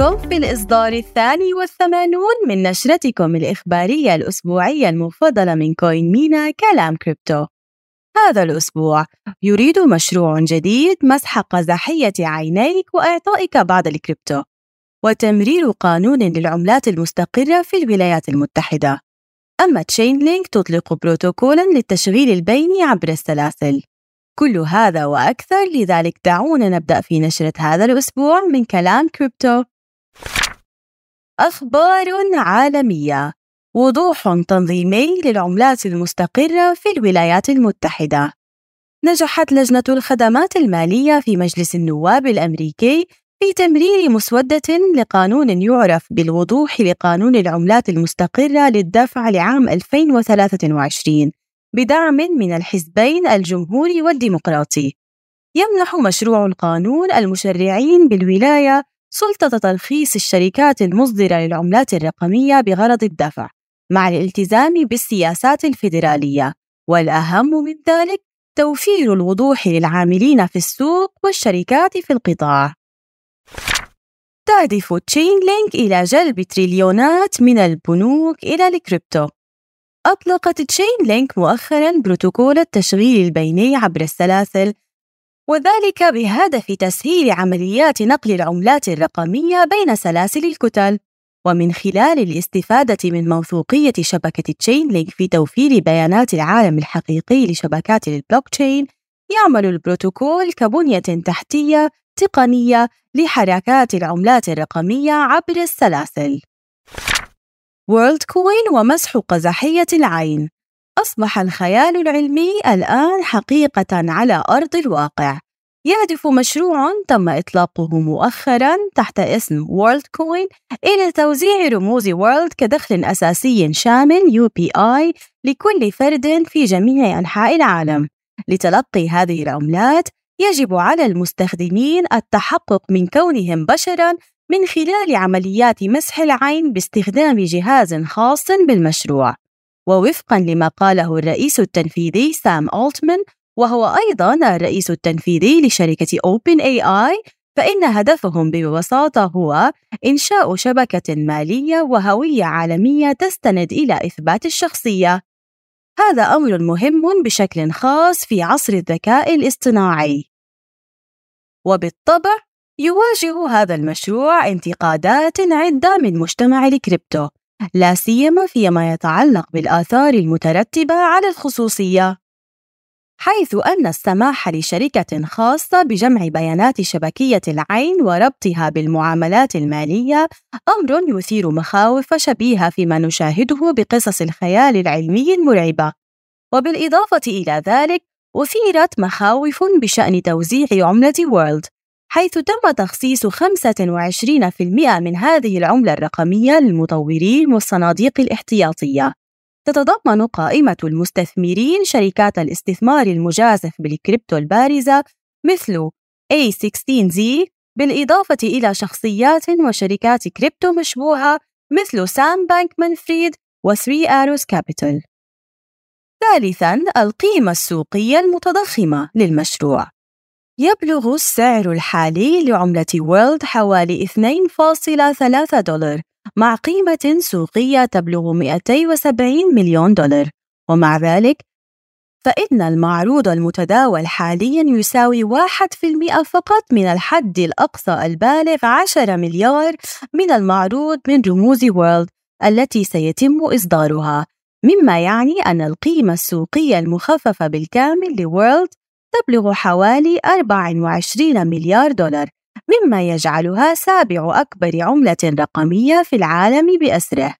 بكم في الإصدار الثاني والثمانون من نشرتكم الإخبارية الأسبوعية المفضلة من CoinMENA كلام كريبتو. هذا الأسبوع يريد مشروع جديد مسح قزحية عينيك وإعطائك بعض الكريبتو وتمرير قانون للعملات المستقرة في الولايات المتحدة. أما Chainlink تطلق بروتوكولا للتشغيل البيني عبر السلاسل. كل هذا وأكثر لذلك دعونا نبدأ في نشرة هذا الأسبوع من كلام كريبتو. أخبار عالمية وضوح تنظيمي للعملات المستقرة في الولايات المتحدة نجحت لجنة الخدمات المالية في مجلس النواب الأمريكي في تمرير مسودة لقانون يعرف بالوضوح لقانون العملات المستقرة للدفع لعام 2023 بدعم من الحزبين الجمهوري والديمقراطي. يمنح مشروع القانون المشرعين بالولاية سلطة ترخيص الشركات المصدرة للعملات الرقمية بغرض الدفع، مع الالتزام بالسياسات الفيدرالية، والأهم من ذلك توفير الوضوح للعاملين في السوق والشركات في القطاع. تهدف Chainlink إلى جلب تريليونات من البنوك إلى الكريبتو أطلقت Chainlink مؤخرا بروتوكول التشغيل البيني عبر السلاسل وذلك بهدف تسهيل عمليات نقل العملات الرقمية بين سلاسل الكتل ومن خلال الاستفادة من موثوقية شبكة Chainlink في توفير بيانات العالم الحقيقي لشبكات البلوك تشين يعمل البروتوكول كبنية تحتية تقنية لحركات العملات الرقمية عبر السلاسل. Worldcoin ومسح قزحية العين أصبح الخيال العلمي الآن حقيقة على أرض الواقع. يهدف مشروع تم إطلاقه مؤخرا تحت اسم Worldcoin إلى توزيع رموز وورلد كدخل أساسي شامل UPI لكل فرد في جميع أنحاء العالم. لتلقي هذه العملات يجب على المستخدمين التحقق من كونهم بشرا من خلال عمليات مسح العين باستخدام جهاز خاص بالمشروع ووفقا لما قاله الرئيس التنفيذي سام أولتمان وهو أيضا الرئيس التنفيذي لشركة Open AI فإن هدفهم ببساطة هو إنشاء شبكة مالية وهوية عالمية تستند إلى إثبات الشخصية. هذا أمر مهم بشكل خاص في عصر الذكاء الاصطناعي. وبالطبع يواجه هذا المشروع انتقادات عدة من مجتمع الكريبتو لا سيما فيما يتعلق بالآثار المترتبة على الخصوصية. حيث أن السماح لشركة خاصة بجمع بيانات شبكية العين وربطها بالمعاملات المالية أمر يثير مخاوف شبيهة فيما نشاهده بقصص الخيال العلمي المرعبة. وبالإضافة إلى ذلك أثيرت مخاوف بشأن توزيع عملة وورلد. حيث تم تخصيص 25% من هذه العملة الرقمية للمطورين والصناديق الاحتياطية. تتضمن قائمة المستثمرين شركات الاستثمار المجازف بالكريبتو البارزة مثل A16Z بالإضافة إلى شخصيات وشركات كريبتو مشبوهة مثل سام بانكمان فريد و 3 Arrows Capital. ثالثاً القيمة السوقية المتضخمة للمشروع يبلغ السعر الحالي لعملة World حوالي 2.3 دولار مع قيمة سوقية تبلغ 270 مليون دولار. ومع ذلك فإن المعروض المتداول حاليا يساوي 1% فقط من الحد الأقصى البالغ 10 مليار من المعروض من رموز وورلد التي سيتم إصدارها. مما يعني أن القيمة السوقية المخففة بالكامل لوورلد تبلغ حوالي 24 مليار دولار مما يجعلها سابع أكبر عملة رقمية في العالم بأسره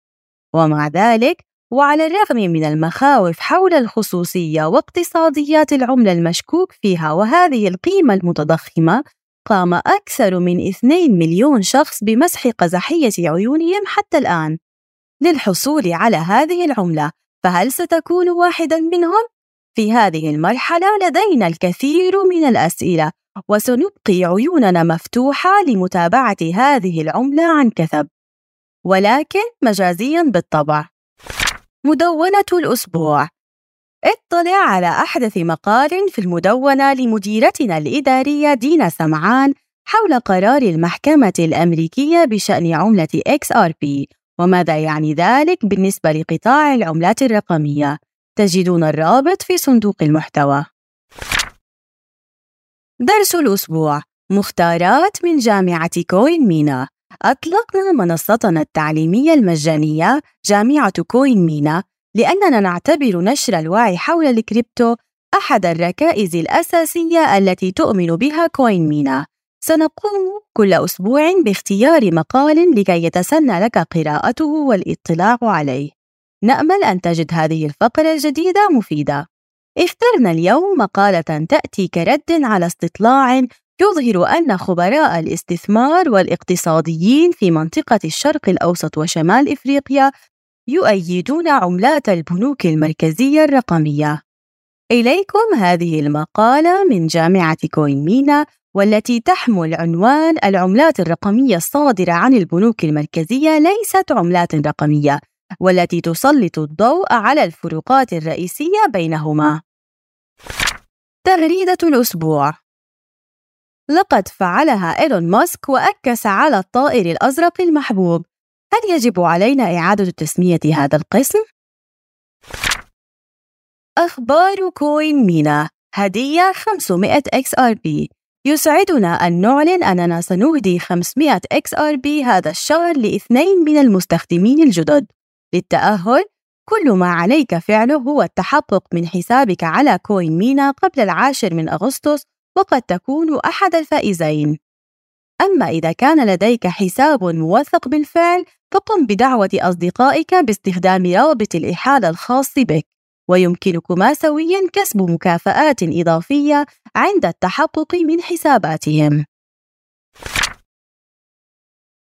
ومع ذلك وعلى الرغم من المخاوف حول الخصوصية واقتصاديات العملة المشكوك فيها وهذه القيمة المتضخمة قام أكثر من 2 مليون شخص بمسح قزحية عيونهم حتى الآن للحصول على هذه العملة فهل ستكون واحدا منهم؟ في هذه المرحلة لدينا الكثير من الأسئلة وسنبقي عيوننا مفتوحة لمتابعة هذه العملة عن كثب. ولكن مجازيا بالطبع. مدونة الأسبوع. اطلع على أحدث مقال في المدونة لمديرتنا الإدارية دينا سمعان حول قرار المحكمة الأمريكية بشأن عملة XRP وماذا يعني ذلك بالنسبة لقطاع العملات الرقمية. تجدون الرابط في صندوق المحتوى. درس الأسبوع. مختارات من جامعة CoinMENA. أطلقنا منصتنا التعليمية المجانية جامعة CoinMENA. لأننا نعتبر نشر الوعي حول الكريبتو أحد الركائز الأساسية التي تؤمن بها CoinMENA. سنقوم كل أسبوع باختيار مقال لكي يتسنى لك قراءته والاطلاع عليه. نأمل أن تجد هذه الفقرة الجديدة مفيدة اخترنا اليوم مقالة تأتي كرد على استطلاع يظهر أن خبراء الاستثمار والاقتصاديين في منطقة الشرق الأوسط وشمال إفريقيا يؤيدون عملات البنوك المركزية الرقمية. إليكم هذه المقالة من جامعة كوينمينا والتي تحمل عنوان العملات الرقمية الصادرة عن البنوك المركزية ليست عملات رقمية، والتي تسلط الضوء على الفروقات الرئيسية بينهما. تغريدة الأسبوع. لقد فعلها إيلون ماسك وأكس على الطائر الأزرق المحبوب. هل يجب علينا إعادة تسمية هذا القسم؟ أخبار كوين مينا. هدية 500 XRP يسعدنا أن نعلن أننا سنهدي 500 XRP هذا الشهر لإثنين من المستخدمين الجدد. للتأهل. كل ما عليك فعله هو التحقق من حسابك على كوين مينا قبل العاشر من أغسطس وقد تكون أحد الفائزين. أما إذا كان لديك حساب موثق بالفعل فقم بدعوة أصدقائك باستخدام رابط الإحالة الخاص بك. ويمكنكما سويا كسب مكافآت إضافية عند التحقق من حساباتهم.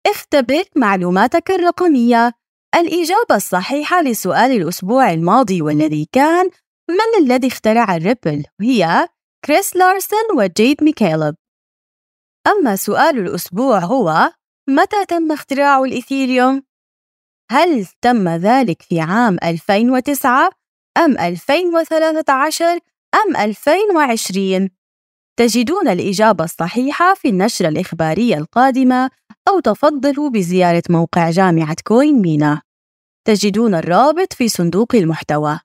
اختبر معلوماتك الرقمية. الإجابة الصحيحة لسؤال الأسبوع الماضي والذي كان من الذي اخترع ال Ripple؟ هي كريس لارسون وجيد ميكالب أما سؤال الأسبوع هو متى تم اختراع ال Ethereum؟ هل تم ذلك في عام 2009 أم 2013 أم 2020؟ تجدون الإجابة الصحيحة في النشرة الإخبارية القادمة أو تفضلوا بزيارة موقع جامعة كوين مينا تجدون الرابط في صندوق المحتوى.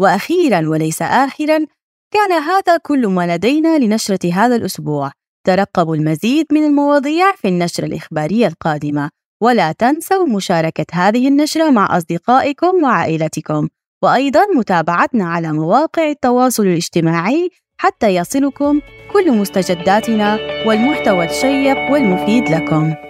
وأخيراً وليس آخراً كان هذا كل ما لدينا لنشرة هذا الأسبوع. ترقبوا المزيد من المواضيع في النشرة الإخبارية القادمة. ولا تنسوا مشاركة هذه النشرة مع أصدقائكم وعائلتكم. وأيضا متابعتنا على مواقع التواصل الاجتماعي حتى يصلكم كل مستجداتنا والمحتوى الشيق والمفيد لكم.